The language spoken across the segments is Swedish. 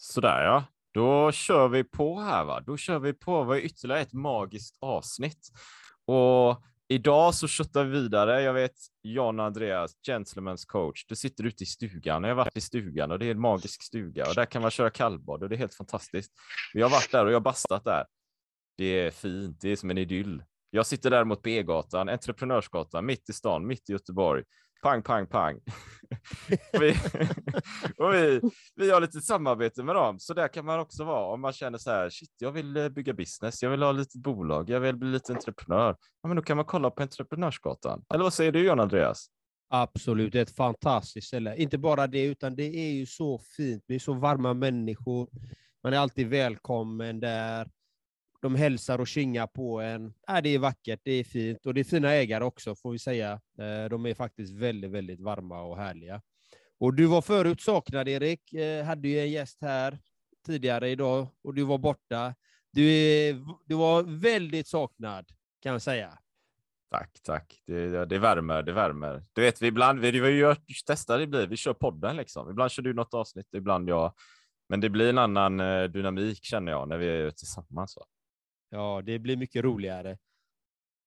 Sådär ja, då kör vi på här va. Då kör vi på. Vi ytterligare ett magiskt avsnitt. Och idag så köttar vi vidare. Jag vet Jan Andreas, Gentlemen's coach. Du sitter ute i stugan. Jag har varit i stugan och det är en magisk stuga och där kan man köra kallbad och det är helt fantastiskt. Vi har varit där och jag har bastat där. Det är fint. Det är som en idyll. Jag sitter däremot på E-gatan, Entreprenörsgatan, mitt i stan, mitt i Göteborg. Pang, pang, pang. vi, och vi, vi har lite samarbete med dem, så där kan man också vara om man känner så här, shit, jag vill eh, bygga business, jag vill ha lite bolag, jag vill bli lite entreprenör. Ja, men då kan man kolla på Entreprenörsgatan. Eller vad säger du, John Andreas? Absolut, det är ett fantastiskt ställe. Inte bara det, utan det är ju så fint. Det är så varma människor. Man är alltid välkommen där de hälsar och kingar på en. Äh, det är vackert, det är fint och det är fina ägare också får vi säga. Eh, de är faktiskt väldigt, väldigt varma och härliga. Och du var förut saknad Erik, eh, hade ju en gäst här tidigare idag och du var borta. Du, är, du var väldigt saknad kan jag säga. Tack, tack. Det, det värmer, det värmer. Du vet, vi ibland, vi, vi gör, testar det blir, vi kör podden liksom. Ibland kör du något avsnitt, ibland jag. Men det blir en annan eh, dynamik känner jag när vi är tillsammans. Va? Ja, det blir mycket roligare.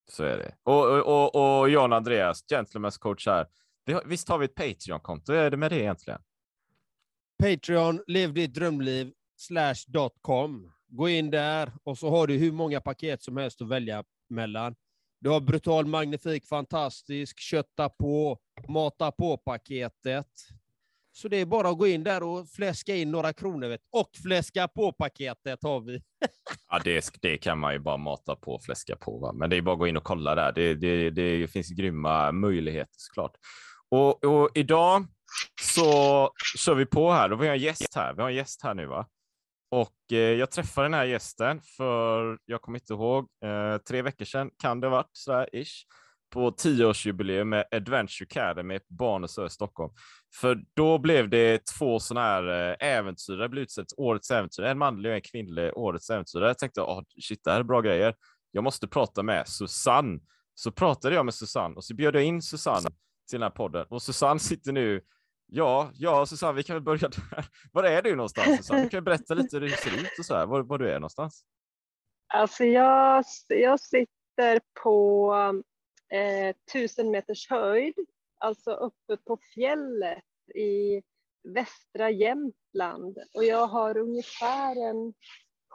Så är det. Och, och, och, och John Andreas, Gentlemen's coach här. Visst har vi ett Patreon-konto? Hur är det med det egentligen? Patreon, lev ditt drömliv, slash.com. Gå in där och så har du hur många paket som helst att välja mellan. Du har brutal, magnifik, fantastisk, kötta på, mata på-paketet. Så det är bara att gå in där och fläska in några kronor. Vet. Och fläska på-paketet har vi. ja, det, det, kan man ju bara mata på och fläska på. Va? Men det är bara att gå in och kolla där. Det, det, det finns grymma möjligheter såklart. Och, och idag så kör vi på här. Då vi har en gäst här. Vi har en gäst här nu va? Och eh, jag träffade den här gästen för, jag kommer inte ihåg, eh, tre veckor sedan kan det ha varit sådär ish på tioårsjubileum med Adventure Academy på Barnesö i Stockholm. För då blev det två sådana här eh, äventyrare blev utsett årets äventyrare, en manlig och en kvinnlig årets äventyrare. Jag tänkte, oh, shit, det här är bra grejer. Jag måste prata med Susanne. Så pratade jag med Susanne och så bjöd jag in Susanne till den här podden och Susanne sitter nu Ja, ja, Susanne, vi kan väl börja där. Var är du någonstans? Susanne? Du kan berätta lite hur det ser ut och så här, var, var du är någonstans. Alltså, jag, jag sitter på eh, tusen meters höjd, alltså uppe på fjället i västra Jämtland. Och jag har ungefär en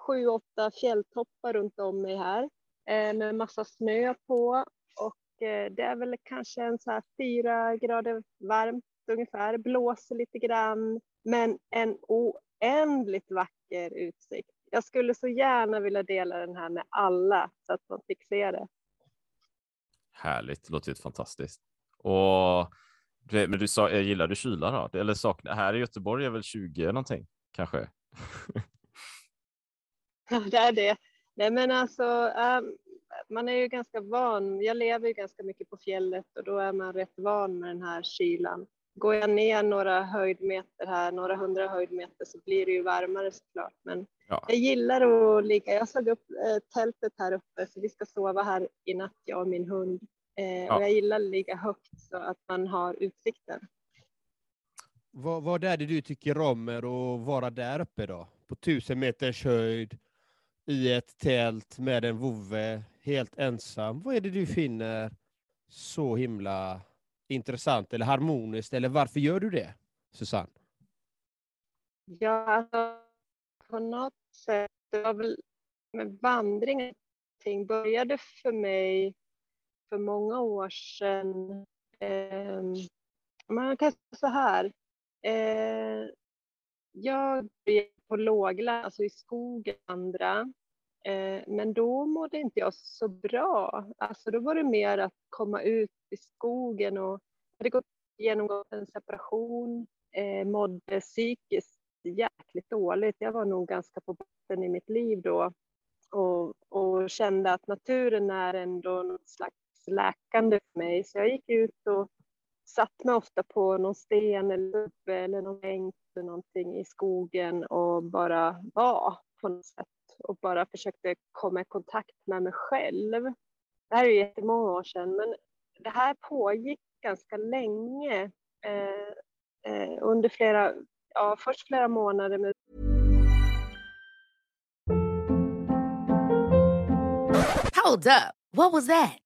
sju, åtta fjälltoppar runt om mig här eh, med massa snö på. Och eh, det är väl kanske en så här fyra grader varmt ungefär, blåser lite grann, men en oändligt vacker utsikt. Jag skulle så gärna vilja dela den här med alla så att man fick se det. Härligt, det låter ju fantastiskt. Och men du sa, jag gillar du kyla då? Eller saknar, här i Göteborg är väl 20 någonting kanske? Ja, det är det. Nej, men alltså, um, man är ju ganska van. Jag lever ju ganska mycket på fjället och då är man rätt van med den här kylan. Går jag ner några höjdmeter här, några hundra höjdmeter, så blir det ju varmare såklart. Men ja. jag gillar att ligga. Jag slog upp eh, tältet här uppe, så vi ska sova här i natt, jag och min hund. Eh, ja. Och jag gillar att ligga högt så att man har utsikten. Vad, vad är det du tycker om med att vara där uppe då? På tusen meters höjd, i ett tält med en vovve, helt ensam. Vad är det du finner så himla intressant eller harmoniskt, eller varför gör du det, Susanne? Ja, alltså, på något sätt, det var väl med vandringen, började för mig för många år sedan. Eh, man kan säga så här. Eh, jag började på lågland, alltså i skogen andra. Eh, men då mådde inte jag så bra. Alltså då var det mer att komma ut i skogen och jag hade gått igenom en separation, eh, mådde psykiskt jäkligt dåligt. Jag var nog ganska på botten i mitt liv då och, och kände att naturen är ändå något slags läkande för mig. Så jag gick ut och satt mig ofta på någon sten eller uppe eller någon bänk eller någonting i skogen och bara var på något sätt och bara försökte komma i kontakt med mig själv. Det här är ju jättemånga år sedan, men det här pågick ganska länge eh, eh, under flera, ja, först flera månader. Med... Hold up. What was that?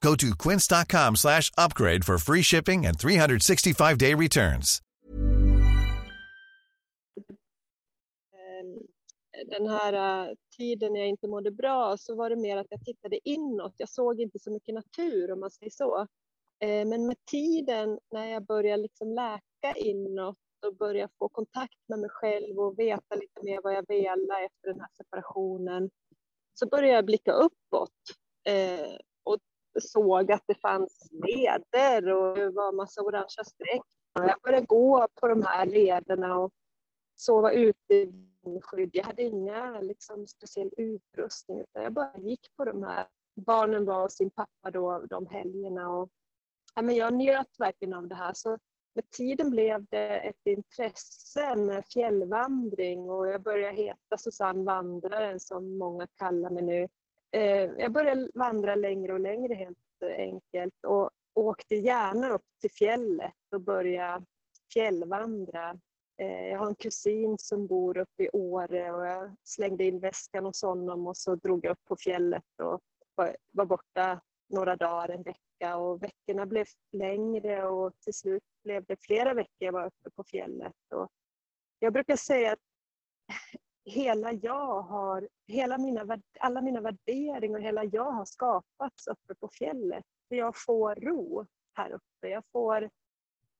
Go to quince.com slash upgrade for free shipping and 365-day returns. Ehm, den här äh, tiden jag inte mådde bra så var det mer att jag tittade inåt. Jag såg inte så mycket natur om man säger så. Ehm, men med tiden när jag började liksom läka inåt och började få kontakt med mig själv och veta lite mer vad jag ville efter den här separationen så började jag blicka uppåt ehm, såg att det fanns leder och det var massa orangea streck. Jag började gå på de här lederna och sova ute i vindskydd. Jag hade inga liksom, speciell utrustning utan jag bara gick på de här. Barnen var hos sin pappa då de helgerna och ja, men jag njöt verkligen av det här. Så med tiden blev det ett intresse med fjällvandring och jag började heta Susanne Vandraren som många kallar mig nu. Eh, Jag började vandra längre och längre helt enkelt och åkte gärna upp till fjället och började fjällvandra. Eh, Jag har en kusin som bor uppe i Åre och jag slängde in väskan hos honom och så drog jag upp på fjället och var- var borta några dagar, en vecka och veckorna blev längre och till slut blev det flera veckor jag var uppe på fjället. Och jag brukar säga att hela jag har, hela mina, alla mina värderingar och hela jag har skapats uppe på fjället. För jag får ro här uppe. Jag får,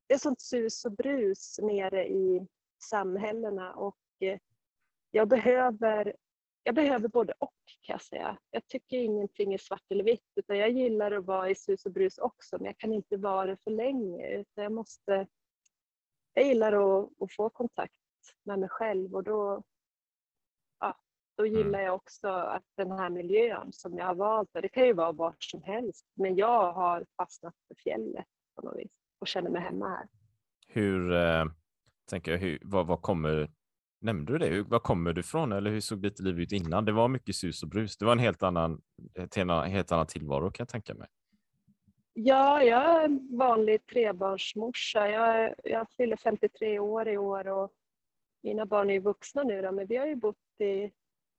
det är sånt sus och brus nere i samhällena och eh, jag behöver, jag behöver både och kan jag säga. Jag tycker ingenting är svart eller vitt utan jag gillar att vara i sus och brus också men jag kan inte vara det för länge utan jag måste, jag gillar att, att få kontakt med mig själv och då, då gillar jag också att den här miljön som jag har valt, det kan ju vara vart som helst, men jag har fastnat för fjället på något vis och känner mig hemma här. Hur, eh, tänker jag, hur, vad, vad kommer, nämnde du det? Hur, var kommer du ifrån eller hur såg ditt liv ut innan? Det var mycket sus och brus. Det var en helt annan, ett helt annan tillvaro kan jag tänka mig. Ja, jag är en vanlig trebarnsmorsa. Jag, är- jag fyller 53 år i år och mina barn är ju vuxna nu då, men vi har ju bott i,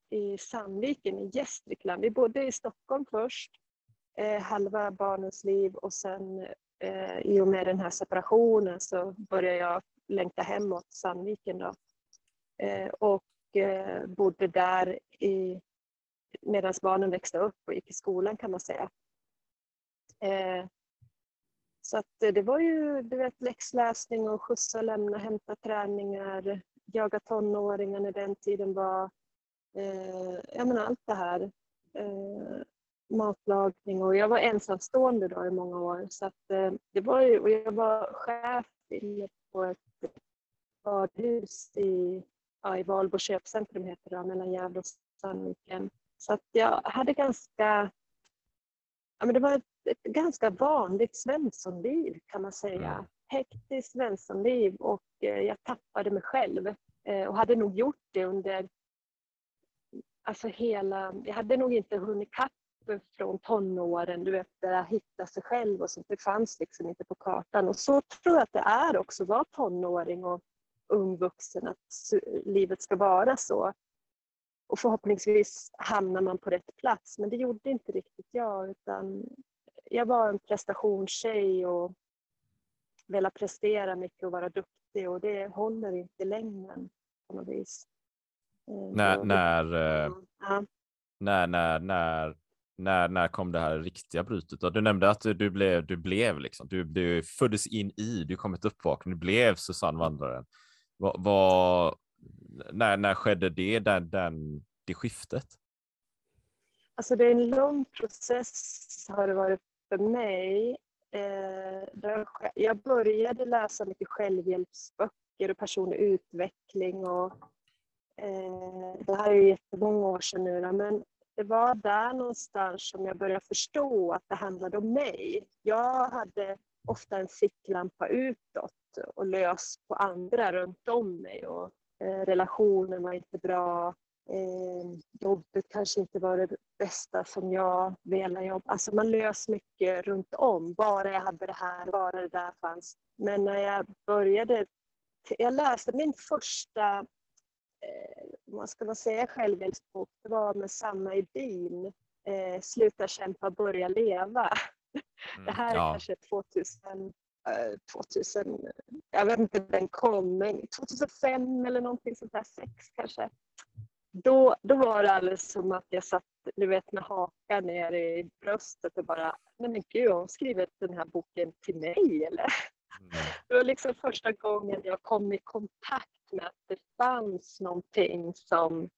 i Sandviken i Gästrikland. Vi bodde i Stockholm först, eh, halva barnens liv och sen eh, i och med den här separationen så började jag längta hemåt Sandviken då. Eh, och eh, bodde där i, medan barnen växte upp och gick i skolan kan man säga. Eh, så att det var ju du vet, läxläsning och skjutsa, lämna, hämta träningar, jaga tonåringar när den tiden var. Eh, jag menar allt det här. Eh, matlagning och jag var ensamstående då i många år. Så att, eh, det var ju, och jag var chef inne på ett badhus i, ja, i Valbo köpcentrum heter det, mellan Gävle och Sandviken. Så att jag hade ganska Ja, men det var ett, ett ganska vanligt svenssonliv kan man säga. Mm. Hektiskt svenssonliv och eh, jag tappade mig själv. Eh, och hade nog gjort det under alltså hela... Jag hade nog inte hunnit kapp från tonåren, du vet, där att hitta sig själv och sånt. Det fanns liksom inte på kartan. Och så tror jag att det är också att vara tonåring och ung vuxen att livet ska vara så. Och förhoppningsvis hamnar man på rätt plats, men det gjorde inte riktigt jag. Utan jag var en prestationstjej och ville prestera mycket och vara duktig och det håller inte i längden på något vis. Eh, när, när, eh, när, när, när, när, när kom det här riktiga brytet? Du nämnde att du blev, du blev liksom, du, du föddes in i, du kom ett uppvaknande, du blev Susanne Vandraren. Vad, vad, när, när skedde det, den, den, det skiftet? Alltså det är en lång process har det varit för mig. Eh, jag började läsa mycket självhjälpsböcker och personlig utveckling. Och, Eh, det här är ju jättemånga år sedan nu, men det var där någonstans som jag började förstå att det handlade om mig. Jag hade ofta en ficklampa utåt och lös på andra runt om mig. Och, eh, relationen var inte bra. Eh, jobbet kanske inte var det bästa som jag velat jobba. Alltså man lös mycket runt om. Bara jag hade det här, bara det där fanns. Men när jag började... Jag läste min första, eh, vad ska man säga, självhjälpsbok. Det var med Sanna Edin. Eh, Sluta kämpa, börja leva. Mm, det här är ja. kanske 2000 2000, eh, jag vet inte när den kom, men 2005 eller någonting sånt där, sex kanske. Då, då var det alldeles som att jag satt du vet, med hakan ner i bröstet och bara, nej men gud, har hon skrivit den här boken till mig eller? Mm. Det var liksom första gången jag kom i kontakt med att det fanns någonting som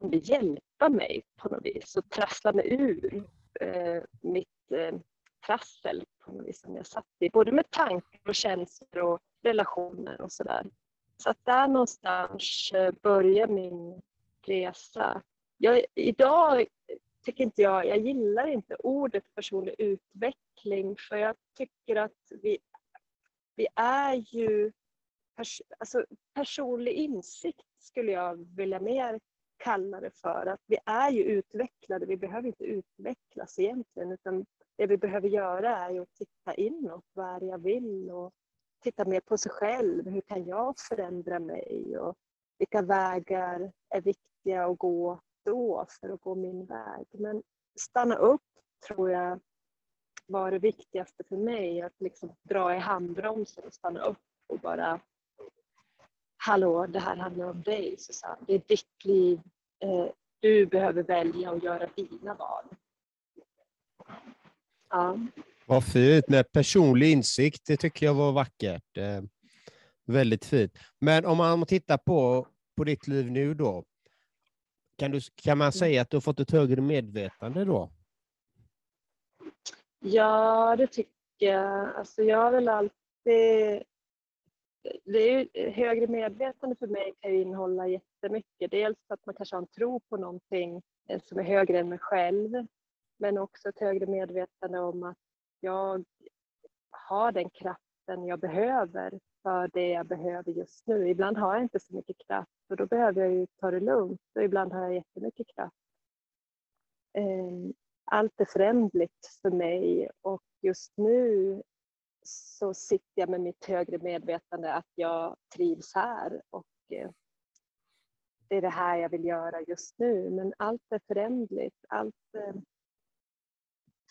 kunde hjälpa mig på något vis och trassla mig ur eh, mitt eh, trassel på något vis som jag satt i. Både med tankar och känslor och relationer och sådär. Så att där någonstans eh, börjar min resa. Jag, idag tycker inte jag, jag gillar inte ordet personlig utveckling för jag tycker att vi, vi är ju, pers, alltså personlig insikt skulle jag vilja mer kalla det för. Att vi är ju utvecklade, vi behöver inte utvecklas egentligen utan det vi behöver göra är ju att titta inåt, vad är det jag vill och titta mer på sig själv. Hur kan jag förändra mig och vilka vägar är viktiga att gå då för att gå min väg. Men stanna upp tror jag var det viktigaste för mig, att liksom dra i handbromsen och stanna upp och bara Hallå, det här handlar om dig Susanne. Det är ditt liv. Eh, du behöver välja och göra dina val. Ja. Vad fint med personlig insikt. Det tycker jag var vackert. Eh, väldigt fint. Men om man tittar på, på ditt liv nu då. Kan, du, kan man säga att du har fått ett högre medvetande då? Ja, det tycker jag. Alltså jag har väl alltid... Det är högre medvetande för mig kan ju innehålla jättemycket. Dels att man kanske har en tro på någonting eh, som är högre än mig själv. Men också ett högre medvetande om att jag har den kraften jag behöver för det jag behöver just nu. Ibland har jag inte så mycket kraft och då behöver jag ju ta det lugnt och ibland har jag jättemycket kraft. Eh, allt är förändligt för mig och just nu så sitter jag med mitt högre medvetande att jag trivs här och eh, det är det här jag vill göra just nu. Men allt är förändligt. Allt, eh,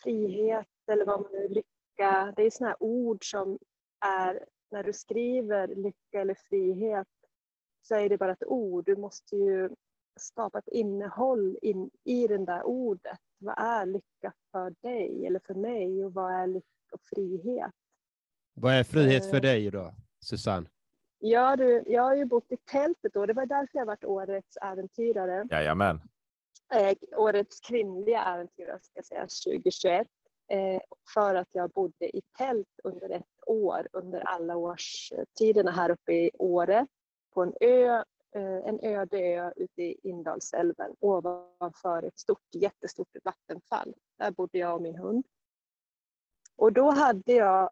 frihet eller vad man nu lycka. Det är sådana här ord som är, när du skriver lycka eller frihet så är det bara ett ord. Du måste ju skapa ett innehåll in, i det där ordet. Vad är lycka för dig eller för mig och vad är lycka och frihet? Vad är frihet för eh. dig då, Susanne? Ja, du, jag har ju bott i tältet då. Det var därför jag varit årets äventyrare. Jajamän. Eh, årets kvinnliga äventyrare ska jag säga, 2021. Eh, för att jag bodde i tält under ett år under alla årstiderna här uppe i Åre på en ö, eh, en öde ö ute i Indalsälven ovanför ett stort, jättestort vattenfall. Där bodde jag och min hund. Och då hade jag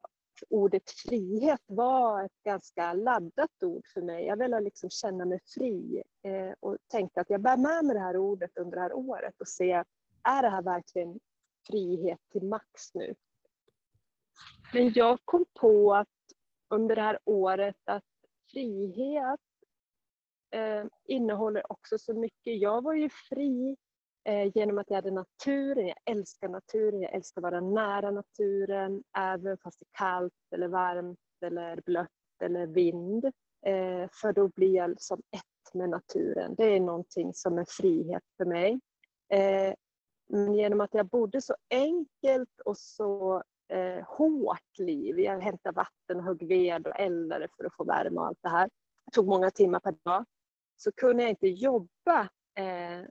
ordet frihet var ett ganska laddat ord för mig. Jag ville liksom känna mig fri eh, och tänkte att jag bär med mig det här ordet under det här året och se, är det här verkligen frihet till max nu? Men jag kom på att under det här året att frihet eh, innehåller också så mycket. Jag var ju fri Eh, genom att jag hade naturen. Jag älskar naturen. Jag älskar att vara nära naturen, även fast det är kallt eller varmt eller blött eller vind. Eh, för då blir jag som ett med naturen. Det är någonting som är frihet för mig. Eh, men genom att jag bodde så enkelt och så eh, hårt liv. Jag hämtade vatten, högg ved och eldade för att få värme och allt det här. Det tog många timmar per dag. Så kunde jag inte jobba eh,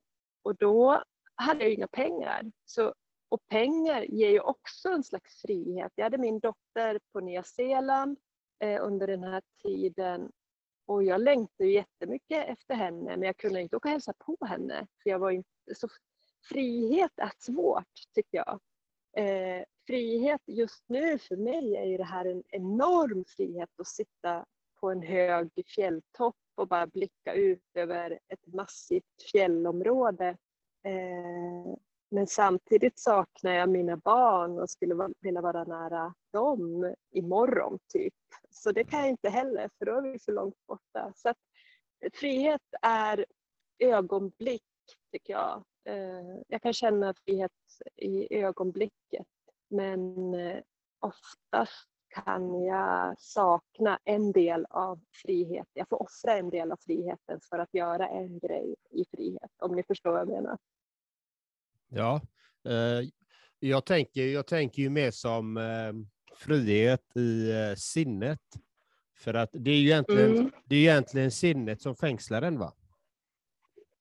och då hade jag inga pengar. Så, och pengar ger ju också en slags frihet. Jag hade min dotter på Nya Zeeland eh, under den här tiden och jag längtade jättemycket efter henne men jag kunde inte åka och hälsa på henne. För jag var inte så... Frihet är svårt tycker jag. Eh, frihet just nu för mig är ju det här en enorm frihet att sitta på en hög fjälltopp och bara blicka ut över ett massivt fjällområde. Eh, men samtidigt saknar jag mina barn och skulle vilja vara nära dem imorgon typ. Så det kan jag inte heller för då är vi för långt borta. Så att, frihet är ögonblick tycker jag. Eh, jag kan känna frihet i ögonblicket men eh, oftast kan jag sakna en del av frihet. Jag får offra en del av friheten för att göra en grej i frihet, om ni förstår vad jag menar. Ja, eh, jag, tänker, jag tänker ju mer som eh, frihet i eh, sinnet. För att det är ju egentligen, mm. det är egentligen sinnet som fängslar en, va?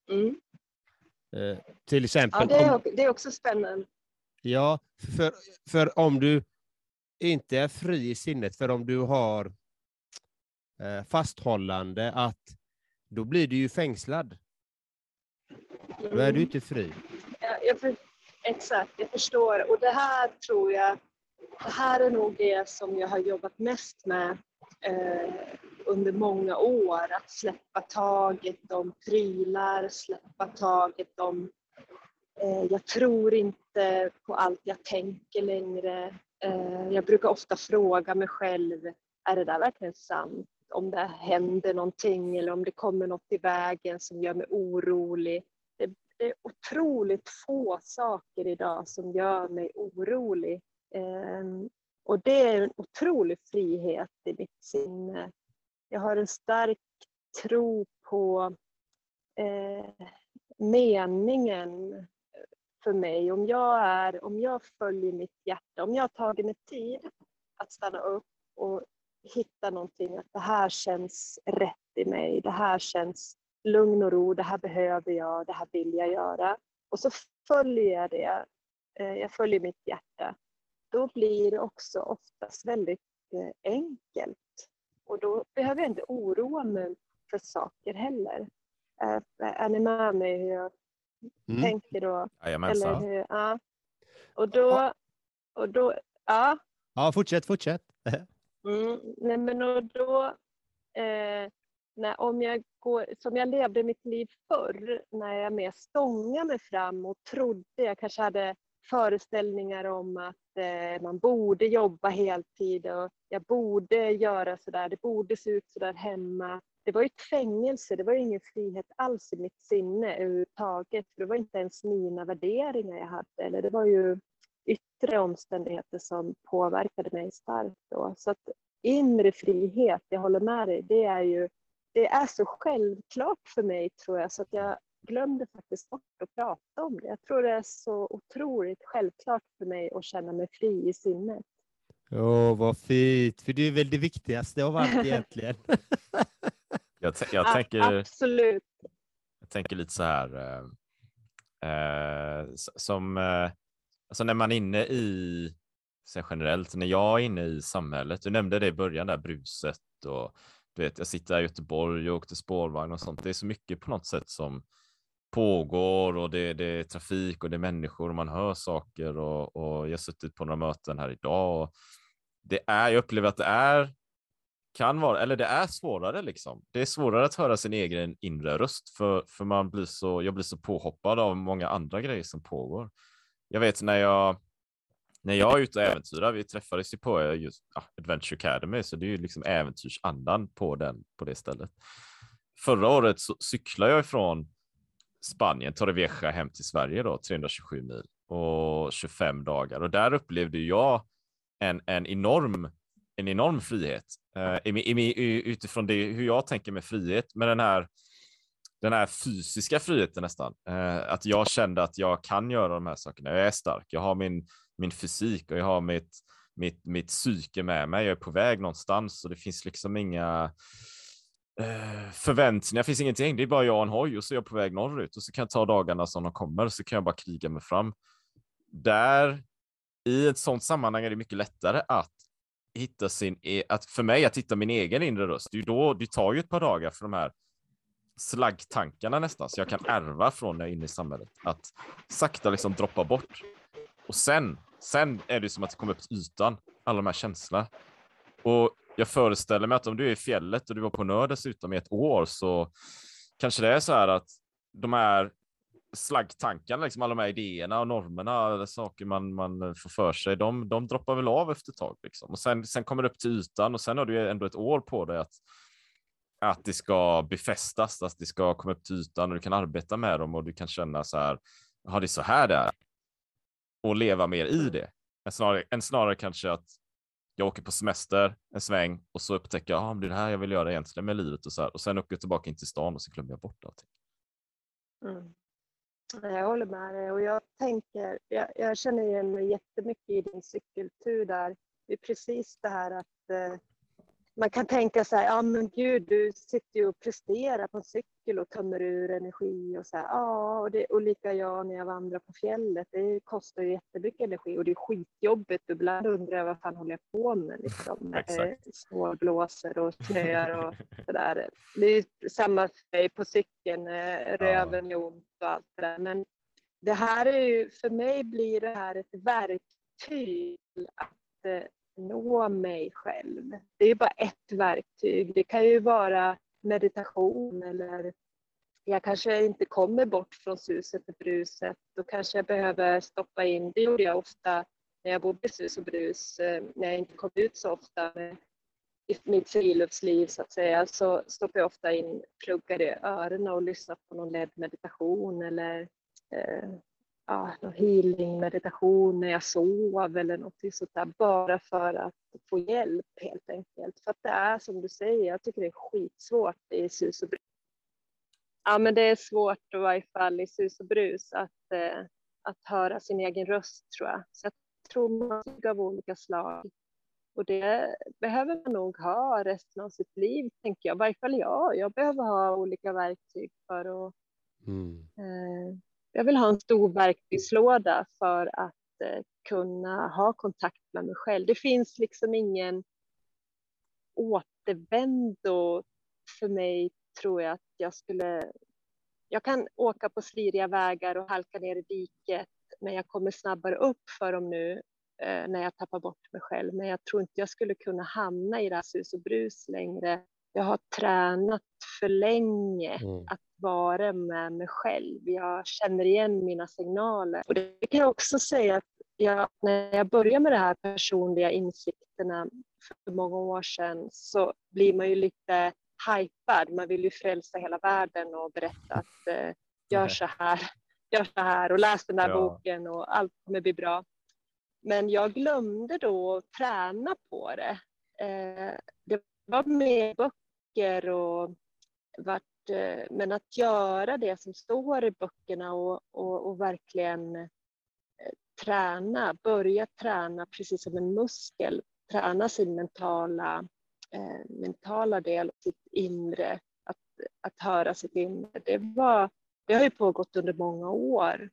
Mm. Eh, till exempel... Ja, det är, det är också spännande. Ja, för, för om du inte är fri i sinnet, för om du har eh, fasthållande, att då blir du ju fängslad. Då är du inte fri. Ja, jag för, exakt, jag förstår. Och det här tror jag, det här är nog det som jag har jobbat mest med eh, under många år. Att släppa taget om prylar, släppa taget om eh, jag tror inte på allt jag tänker längre. Eh, jag brukar ofta fråga mig själv, är det där verkligen sant? Om det händer någonting eller om det kommer något i vägen som gör mig orolig. Det, det är otroligt få saker idag som gör mig orolig. Ehm, och det är en otrolig frihet i mitt sinne. Jag har en stark tro på eh, meningen för mig. Om jag, är, om jag följer mitt hjärta, om jag har tagit mig tid att stanna upp och hitta någonting, att det här känns rätt i mig, det här känns lugn och ro, det här behöver jag, det här vill jag göra. Och så följer jag det, eh, jag följer mitt hjärta. Då blir det också oftast väldigt eh, enkelt. Och då behöver jag inte oroa mig för saker heller. Eh, är ni med mig hur jag mm. tänker då. Jajamensan. Eller hur? Ja. Och då, och då, ja. Ja, fortsätt, fortsätt. mm, nej men och då, eh, när, om jag går, som jag levde mitt liv förr, när jag mer stångade mig fram och trodde, jag kanske hade föreställningar om att eh, man borde jobba heltid och jag borde göra sådär, det borde se ut sådär hemma det var ett fängelse, det var ingen frihet alls i mitt sinne överhuvudtaget. Det var inte ens mina värderingar jag hade, eller det var ju yttre omständigheter som påverkade mig starkt då. Så att inre frihet, jag håller med dig, det är ju det är så självklart för mig tror jag så att jag glömde faktiskt bort att prata om det. Jag tror det är så otroligt självklart för mig att känna mig fri i sinnet. Åh, oh, vad fint, för det är väl det viktigaste av allt egentligen. Jag, jag ja, tänker, absolut. Jag tänker lite så här, eh, eh som eh, alltså när man är inne i, så generellt, när jag är inne i samhället, du nämnde det i början där bruset och du vet, jag sitter här i Göteborg och åkte spårvagn och sånt. Det är så mycket på något sätt som pågår och det, det är trafik och det är människor och man hör saker och, och jag har suttit på några möten här idag. Och det är, jag upplever att det är kan vara, eller det är svårare liksom. Det är svårare att höra sin egen inre röst för, för man blir så, jag blir så påhoppad av många andra grejer som pågår. Jag vet när jag, när jag är ute och äventyrar, vi träffades ju på eh, just ja, Adventure Academy, så det är ju liksom äventyrsandan på, den, på det stället. Förra året så cyklade jag ifrån Spanien, Torrevieja, hem till Sverige då, 327 mil och 25 dagar. Och där upplevde jag en, en enorm en enorm frihet uh, i, i, utifrån det, hur jag tänker med frihet, med den här den här fysiska friheten nästan. Uh, att jag kände att jag kan göra de här sakerna. Jag är stark. Jag har min, min fysik och jag har mitt, mitt, mitt psyke med mig. Jag är på väg någonstans och det finns liksom inga eh, förväntningar. Det finns ingenting. Det är bara jag och en hoj och så är jag på väg norrut och så kan jag ta dagarna som de kommer så kan jag bara kriga mig fram. Där i ett sådant sammanhang är det mycket lättare att hitta sin, e, att för mig att hitta min egen inre röst. Det, är då, det tar ju ett par dagar för de här slaggtankarna nästan, så jag kan ärva från när jag är inne i samhället. Att sakta liksom droppa bort. Och sen, sen är det som att det kommer upp till ytan, alla de här känslorna. Och jag föreställer mig att om du är i fjället och du var på Nör dessutom i ett år så kanske det är så här att de här slaggtankarna, liksom alla de här idéerna och normerna, saker man, man får för sig, de, de droppar väl av efter ett tag. Liksom. Och sen, sen kommer det upp till ytan och sen har du ändå ett år på dig att, att det ska befästas, att det ska komma upp till ytan och du kan arbeta med dem och du kan känna så här, har det så här det är? Och leva mer i det. Än snarare, än snarare kanske att jag åker på semester en sväng och så upptäcker jag, ah, det är det här jag vill göra egentligen med livet och så här. Och sen åker jag tillbaka in till stan och så glömmer jag bort allting. Mm. Jag håller med dig och jag tänker, jag, jag, känner igen mig jättemycket i din cykeltur där. Det är precis det här att eh, man kan tänka så här, ja men gud, du sitter ju och presterar på en cykel och tömmer ur energi och så här, ja, och, det, och lika jag när jag vandrar på fjället, det kostar ju jättemycket energi och det är skitjobbigt. Ibland undrar jag vad fan håller jag på med liksom. Snålblåser och snöar och sådär. Det är samma för på cykeln, eh, röven är ont och allt det där. Men det här är ju, för mig blir det här ett verktyg att eh, nå mig själv. Det är bara ett verktyg. Det kan ju vara meditation eller jag kanske inte kommer bort från suset och bruset. Då kanske jag behöver stoppa in, det gjorde jag ofta när jag bodde i sus och brus, eh, när jag inte kom ut så ofta i mitt friluftsliv så att säga, så stoppade jag ofta in pluggar i öronen och lyssnade på någon ledd meditation eller eh, ja, någon healing meditation när jag sov eller något sånt där, bara för att få hjälp helt enkelt. För att det är som du säger, jag tycker det är skitsvårt i sus och brus. Ja, men det är svårt i varje fall i sus och brus att, eh, att höra sin egen röst tror jag. Så jag tror man av olika slag. Och det behöver man nog ha resten av sitt liv, tänker jag. I varje fall jag. Jag behöver ha olika verktyg för att mm. eh, jag vill ha en stor verktygslåda för att eh, kunna ha kontakt med mig själv. Det finns liksom ingen återvändo för mig tror jag att jag skulle. Jag kan åka på sliriga vägar och halka ner i diket, men jag kommer snabbare upp för dem nu eh, när jag tappar bort mig själv. Men jag tror inte jag skulle kunna hamna i det här sus och brus längre. Jag har tränat för länge mm. att vara med mig själv. Jag känner igen mina signaler. Och det kan jag också säga att jag, när jag började med de här personliga insikterna för många år sedan så blir man ju lite hypad. Man vill ju frälsa hela världen och berätta att eh, gör så här, gör så här och läs den där ja. boken och allt kommer bli bra. Men jag glömde då att träna på det. Eh, det var mer böcker och vart Eh, men att göra det som står i böckerna och, och, och verkligen eh, träna, börja träna precis som en muskel, träna sin mentala, eh, mentala del, sitt inre, att, att höra sitt inre. Det, var, det har ju pågått under många år.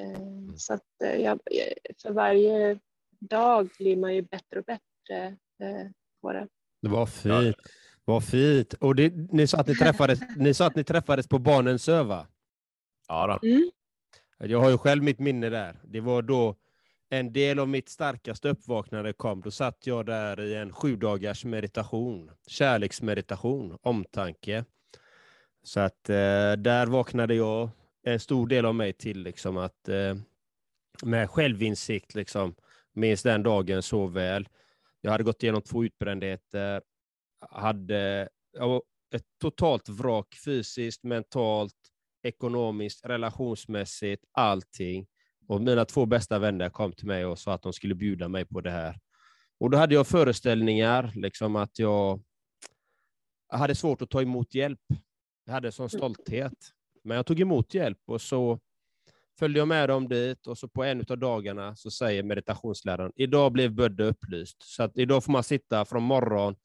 Eh, så att eh, jag, för varje dag blir man ju bättre och bättre eh, på det. Det var fint. Vad fint. Och det, ni, sa att ni, träffades, ni sa att ni träffades på Barnens öva. Ja. Då. Mm. Jag har ju själv mitt minne där. Det var då en del av mitt starkaste uppvaknande kom. Då satt jag där i en sju dagars meditation, kärleksmeditation, omtanke. Så att eh, där vaknade jag, en stor del av mig till liksom att eh, med självinsikt liksom Minns den dagen så väl. Jag hade gått igenom två utbrändheter, hade ett totalt vrak fysiskt, mentalt, ekonomiskt, relationsmässigt, allting. Och mina två bästa vänner kom till mig och sa att de skulle bjuda mig på det här. Och då hade jag föreställningar, liksom att jag, hade svårt att ta emot hjälp. Jag hade sån stolthet. Men jag tog emot hjälp och så följde jag med dem dit och så på en av dagarna så säger meditationsläraren, idag blev Bödde upplyst. Så att idag får man sitta från morgon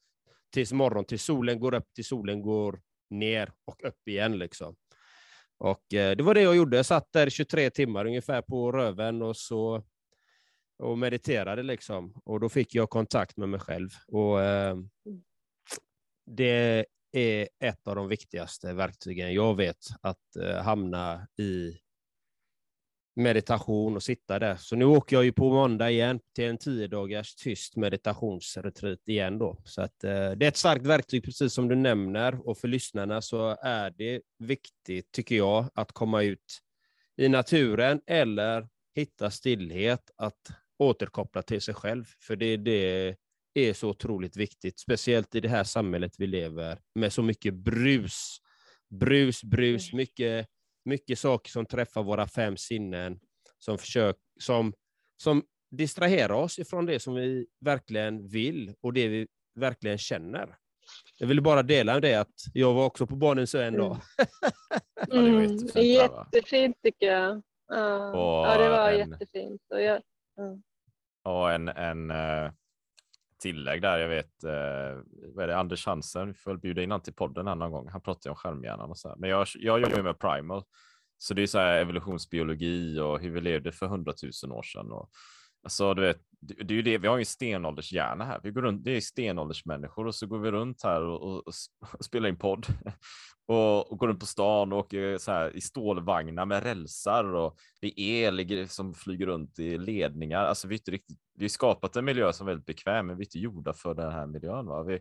tills morgon, tills solen går upp, till solen går ner och upp igen. Liksom. Och eh, Det var det jag gjorde. Jag satt där 23 timmar ungefär på röven och så och mediterade. Liksom. Och Då fick jag kontakt med mig själv. Och eh, Det är ett av de viktigaste verktygen jag vet, att eh, hamna i meditation och sitta där. Så nu åker jag ju på måndag igen till en tio dagars tyst meditationsretreat igen då. Så att, eh, det är ett starkt verktyg, precis som du nämner, och för lyssnarna så är det viktigt, tycker jag, att komma ut i naturen eller hitta stillhet, att återkoppla till sig själv, för det, det är så otroligt viktigt, speciellt i det här samhället vi lever med så mycket brus. Brus, brus, mm. mycket mycket saker som träffar våra fem sinnen, som, försök, som, som distraherar oss ifrån det som vi verkligen vill och det vi verkligen känner. Jag ville bara dela det att jag var också på Barnens ö en dag. Mm. mm. jättefint tycker jag. Ja, ja det var en, jättefint. Och jag, ja. Och en, en uh, tillägg där. Jag vet, eh, vad är det, Anders Hansen, vi får väl bjuda in honom till podden en annan gång. Han pratar ju om skärmhjärnan och så här. Men jag, jag jobbar ju med Primal så det är så här evolutionsbiologi och hur vi levde för hundratusen år sedan. Och, alltså, du vet, det är ju det, vi har ju en stenåldershjärna här. Vi går runt, det är stenåldersmänniskor och så går vi runt här och, och, och spelar in podd och, och, går runt på stan och åker så här i stålvagnar med rälsar och det är el som flyger runt i ledningar. Alltså vi, inte riktigt, vi har skapat en miljö som är väldigt bekväm, men vi är inte gjorda för den här miljön. Va? Vi,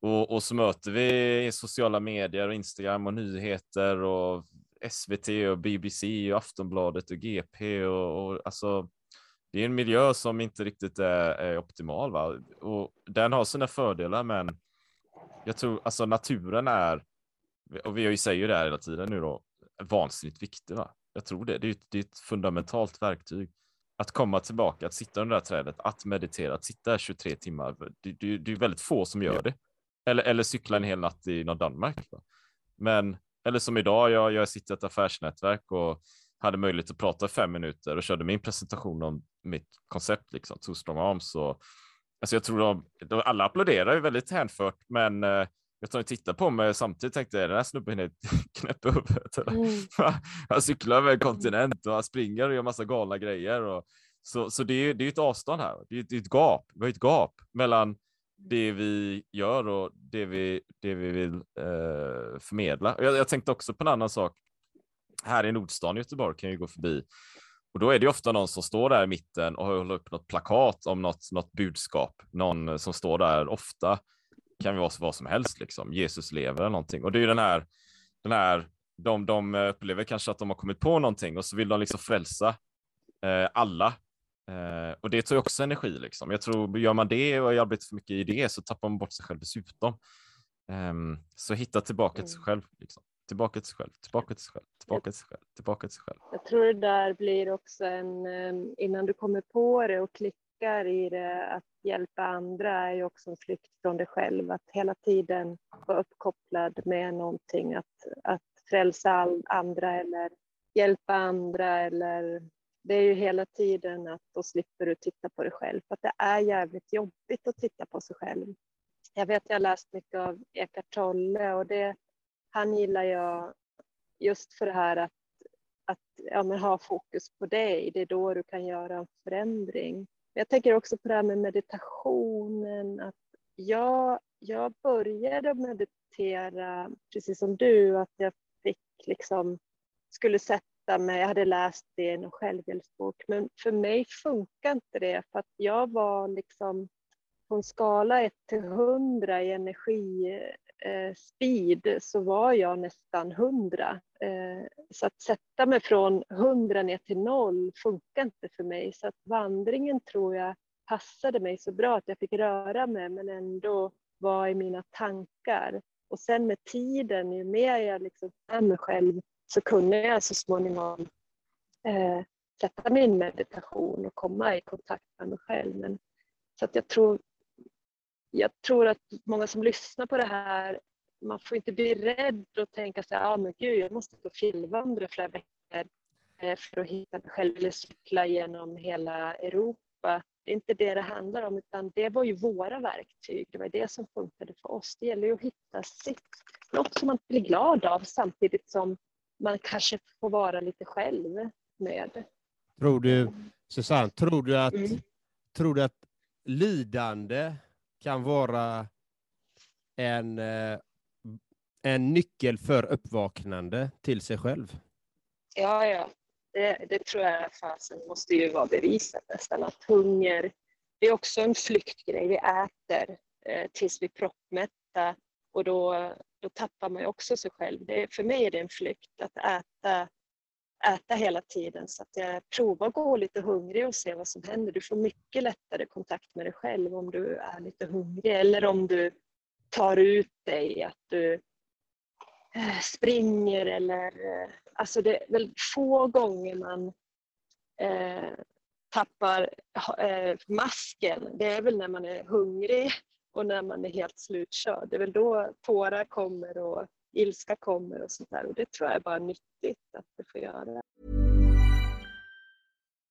och, och så möter vi sociala medier och Instagram och nyheter och SVT och BBC och Aftonbladet och GP och, och alltså det är en miljö som inte riktigt är, är, optimal. Va? Och den har sina fördelar, men jag tror alltså naturen är, och vi säger ju det här hela tiden nu då, vansinnigt viktig. Va? Jag tror det. Det är, ett, det är ett fundamentalt verktyg. Att komma tillbaka, att sitta under det här trädet, att meditera, att sitta här 23 timmar. Det, det, det är väldigt få som gör det. Eller, eller cykla en hel natt i norr Danmark. Va? Men eller som idag, jag, jag sitter i ett affärsnätverk och hade möjlighet att prata fem minuter och körde min presentation om mitt koncept, liksom, Two Strong Arms. Och, alltså jag tror de, de alla applåderar ju väldigt hänfört, men eh, jag tror de tittar på mig samtidigt tänkte jag, den här snubben är knäpp i huvudet. Mm. han cyklar över en kontinent och han springer och gör massa galna grejer. Och, så, så det är ju ett avstånd här. Det är, det är ett gap. Vi har ett gap mellan det vi gör och det vi, det vi vill eh, förmedla. Jag, jag tänkte också på en annan sak. Här i Nordstan i Göteborg kan jag gå förbi och då är det ofta någon som står där i mitten och håller upp något plakat om något, något budskap. Någon som står där ofta kan vara vad som helst, liksom. Jesus lever eller någonting. Och det är ju den här, den här de, de upplever kanske att de har kommit på någonting och så vill de liksom frälsa eh, alla Eh, och det tar ju också energi. Liksom. Jag tror, gör man det och arbetar för mycket i det så tappar man bort sig själv dessutom. Um, så hitta tillbaka till sig mm. själv. Liksom. Tillbaka till sig själv, tillbaka till sig själv, tillbaka till sig själv, tillbaka till sig själv. Jag tror det där blir också en, innan du kommer på det och klickar i det, att hjälpa andra är ju också en flykt från dig själv. Att hela tiden vara uppkopplad med någonting, att, att frälsa andra eller hjälpa andra eller det är ju hela tiden att då slipper du titta på dig själv, för att det är jävligt jobbigt att titta på sig själv. Jag vet, jag har läst mycket av Eckart Tolle och det, han gillar jag just för det här att, att ja, men ha fokus på dig. Det är då du kan göra en förändring. Jag tänker också på det här med meditationen. Att jag, jag började meditera precis som du, att jag fick liksom skulle sätta mig, jag hade läst det i en självhjälpsbok, men för mig funkar inte det för att jag var liksom på en skala 1 till 100 i energi Eh, speed så var jag nästan 100. Eh, så att sätta mig från 100 ner till noll funkar inte för mig. Så att vandringen tror jag passade mig så bra att jag fick röra mig men ändå vara i mina tankar. Och sen med tiden, ju mer jag liksom är mig själv så kunde jag så småningom eh, sätta mig i meditation och komma i kontakt med mig själv. Men, så att jag tror jag tror att många som lyssnar på det här, man får inte bli rädd och tänka så här, ah, men gud, jag måste gå fjällvandra flera veckor eh, för att hitta mig själv eller cykla genom hela Europa. Det är inte det det handlar om, utan det var ju våra verktyg. Det var det som funkade för oss. Det gäller ju att hitta sitt, något som man blir glad av samtidigt som man kanske får vara lite själv med. Tror du, Susanne, tror du att, Mm. tror du att lidande kan vara en, eh, en nyckel för uppvaknande till sig själv? Ja, ja. Det, det tror jag fasen måste ju vara bevisat nästan. Att hunger, det är också en flyktgrej. Vi äter eh, tills vi är proppmätta och då, då tappar man ju också sig själv. Det, för mig är det en flykt att äta, äta hela tiden. Så att jag provar att gå lite hungrig och se vad som händer. Du får mycket lättare kontakt med dig själv om du är lite hungrig eller om du tar ut dig, att du eh, springer eller... Eh, alltså det är väl få gånger man eh, tappar eh, masken. Det är väl när man är hungrig och när man är helt slutkörd. Det är väl då tårar kommer och ilska kommer och sånt där. Och det tror jag är bara nyttigt att det får göra.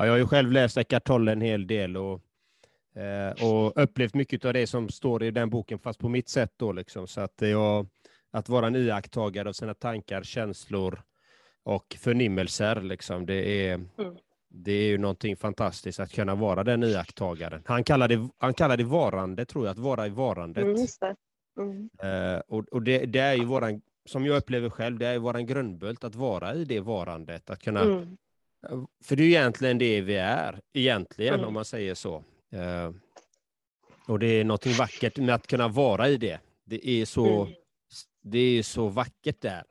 Ja, jag har ju själv läst Eckart Tolle en hel del och, eh, och upplevt mycket av det som står i den boken, fast på mitt sätt. Då, liksom. Så att, jag, att vara en iakttagare av sina tankar, känslor och förnimmelser, liksom, det, är, Mm. det är ju någonting fantastiskt att kunna vara den iakttagaren. Han kallar det, han kallar det varande, tror jag, att vara i varandet. Mm, det. Mm. Eh, och och det, det är ju våran, som jag upplever själv, det är ju våran grundbult att vara i det varandet, att kunna Mm. För det är ju egentligen det vi är, egentligen, Mm. om man säger så. Eh, och det är någonting vackert med att kunna vara i det. Det är så, Mm. det är så vackert där,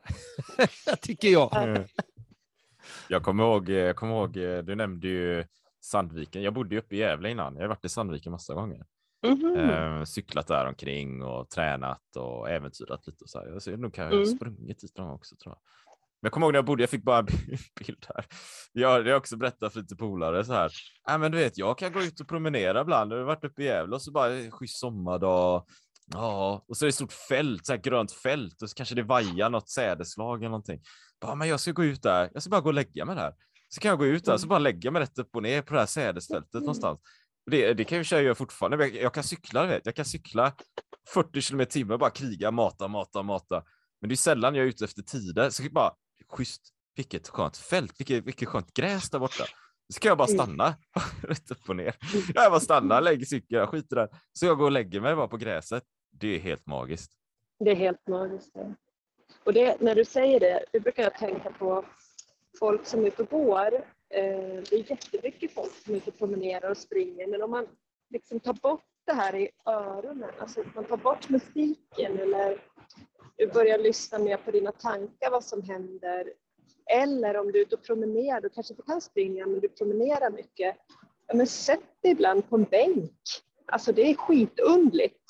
tycker jag. Mm. Jag kommer ihåg, jag kommer ihåg, du nämnde ju Sandviken. Jag bodde ju uppe i Gävle innan. Jag har varit i Sandviken massa gånger. Mhm. Eh, cyklat där omkring och tränat och äventyrat lite. Och så här. Så nog kan jag Mm. sprungit dit någon gång också tror jag. Men jag kommer ihåg när jag bodde, jag fick bara en bild här. Jag har också berättat för lite polare så här. Ja, men du vet, jag kan gå ut och promenera ibland. Jag har varit uppe i Gävle och så bara en schysst sommardag. Ja, och så är det ett stort fält, så här grönt fält och så kanske det vajar något sädeslag eller någonting. Bara, men jag ska gå ut där. Jag ska bara gå och lägga mig där. Så kan jag gå ut där så bara lägga mig rätt upp och ner på det här sädesfältet någonstans. Och Det, det kan ju jag göra fortfarande. Jag, jag kan cykla, vet. Jag kan cykla 40 kilometer i timmen och bara kriga, mata, mata, mata. Men det är sällan jag är ute efter tider. Så bara, schysst, vilket skönt fält, vilket, vilket skönt gräs där borta. ska jag bara Mm. stanna rätt upp och ner. Jag bara stannar, lägger cykeln, jag skiter där. Så jag går och lägger mig bara på gräset. Det är helt magiskt. Det är helt magiskt. ja. Och det, när du säger det, det brukar jag tänka på folk som är ute och går. Eh, det är jättemycket folk som är ute och promenerar och springer, men om man liksom tar bort det här i öronen, alltså man tar bort musiken eller börjar lyssna mer på dina tankar, vad som händer. Eller om du är ute och promenerar, du kanske inte kan springa, men du promenerar mycket. Ja, men sätt dig ibland på en bänk. Alltså det är skitundligt.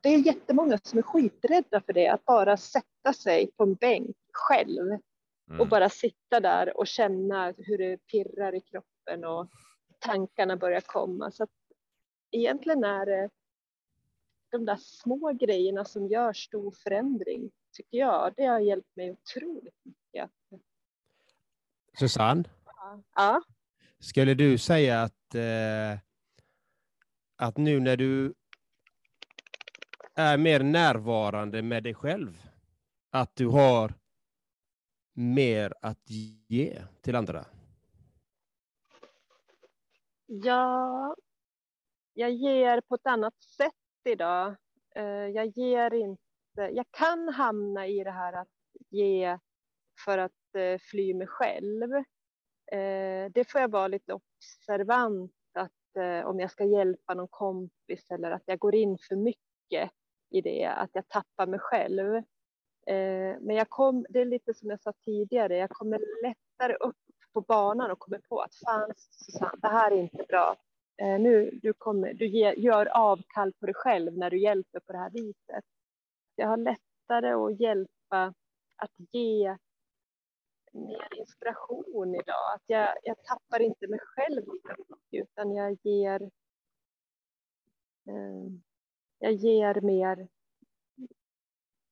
Det är jättemånga som är skiträdda för det, att bara sätta sig på en bänk själv Mm. och bara sitta där och känna hur det pirrar i kroppen och tankarna börjar komma. Så att egentligen är det de där små grejerna som gör stor förändring, tycker jag. Det har hjälpt mig otroligt mycket. Susanne, Ja, skulle du säga att, eh, att nu när du är mer närvarande med dig själv, att du har mer att ge till andra? Ja, jag ger på ett annat sätt idag. Eh, jag ger inte, jag kan hamna i det här att ge för att eh, fly mig själv. Eh, det får jag vara lite observant att om jag ska hjälpa någon kompis eller att jag går in för mycket i det, att jag tappar mig själv. Men jag kom, det är lite som jag sa tidigare, jag kommer lättare upp på banan och kommer på att fan Susanne, det här är inte bra. Eh, nu, du kommer, du ger, gör avkall på dig själv när du hjälper på det här viset. Jag har lättare att hjälpa att ge mer inspiration idag. Att jag, jag tappar inte mig själv utan jag ger eh, jag ger mer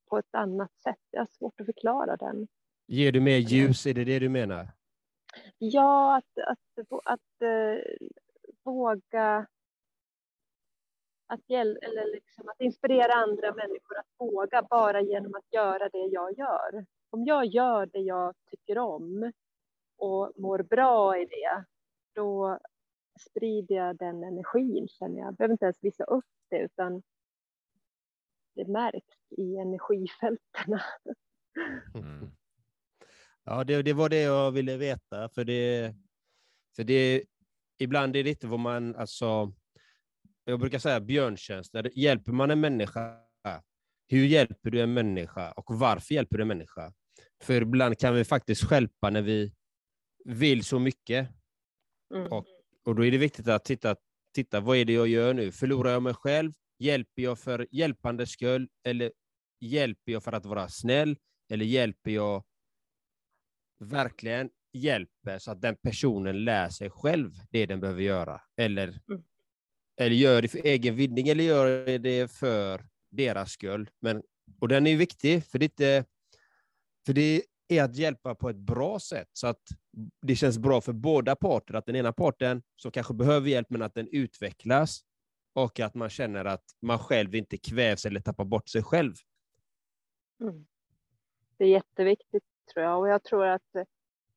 på ett annat sätt. Jag har svårt att förklara den. Ger du mer ljus, är det det du menar? Ja, att, att, att, eh, våga att, hjäl- eller liksom att inspirera andra människor att våga bara genom att göra det jag gör. Om jag gör det jag tycker om och mår bra i det, då sprider jag den energin känner jag. Jag behöver inte ens visa upp det, utan det märks i energifälten. Mm. Ja, det, det var det jag ville veta, för det, för det ibland är det inte vad man, alltså, jag brukar säga björntjänster, hjälper man en människa, hur hjälper du en människa och varför hjälper du en människa? För ibland kan vi faktiskt stjälpa när vi vill så mycket, Mm. Och- och då är det viktigt att titta, titta vad är det jag gör nu? Förlorar jag mig själv? Hjälper jag för hjälpandes skull? Eller hjälper jag för att vara snäll? Eller hjälper jag verkligen hjälper så att den personen lär sig själv det den behöver göra? Eller, Mm. eller gör det för egen vinning eller gör det för deras skull? Men, och den är viktig, för det, är inte, för det är att hjälpa på ett bra sätt så att det känns bra för båda parter, att den ena parten som kanske behöver hjälp, men att den utvecklas och att man känner att man själv inte kvävs eller tappar bort sig själv. Mm. Det är jätteviktigt tror jag och jag tror att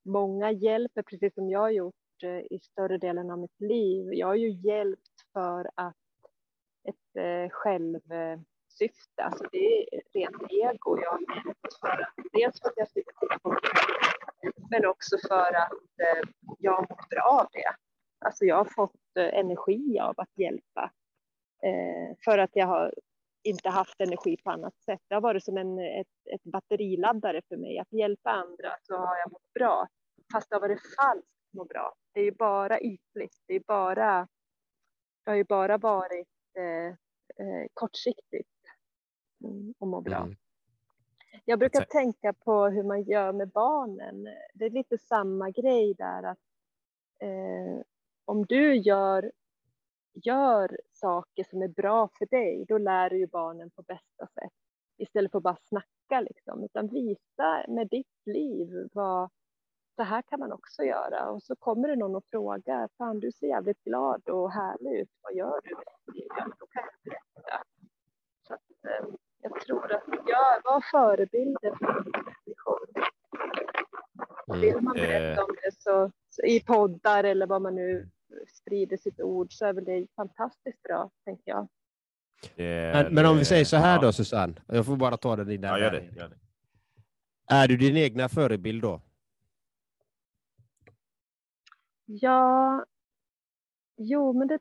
många hjälper precis som jag har gjort eh, i större delen av mitt liv. Jag har ju hjälpt för att ett eh, självsyfte, alltså det är rent ego. Jag har hjälpt för att, dels för att jag slipper titta på mig men också för att eh, jag har mått bra av det. Alltså jag har fått energi av att hjälpa för att jag har inte haft energi på annat sätt. Det har varit som en, ett, ett batteriladdare för mig. Att hjälpa andra så har jag mått bra. Fast det har varit falskt att må bra. Det är ju bara ytligt. Det, är bara, det har ju bara varit eh, eh, kortsiktigt mm, att må bra. Mm. Jag brukar Exakt. tänka på hur man gör med barnen. Det är lite samma grej där. att eh, Om du gör, gör saker som är bra för dig, då lär du ju barnen på bästa sätt. Istället för att bara snacka liksom. Utan visa med ditt liv vad så här kan man också göra. Och så kommer det någon och frågar, fan du ser jävligt glad och härlig ut, vad gör du? Ja, då kan jag berätta. Så att, eh, jag tror att jag var förebilder för människor. Och vill man Eh. berätta om det så, så i poddar eller vad man nu sprider sitt ord så är väl det fantastiskt bra, tänker jag. Det- Men, men om vi det- säger så här ja. då, Susanne. Jag får bara ta den i den Ja, gör det. Gör det. Är du din egna förebild då? Ja, jo, men det,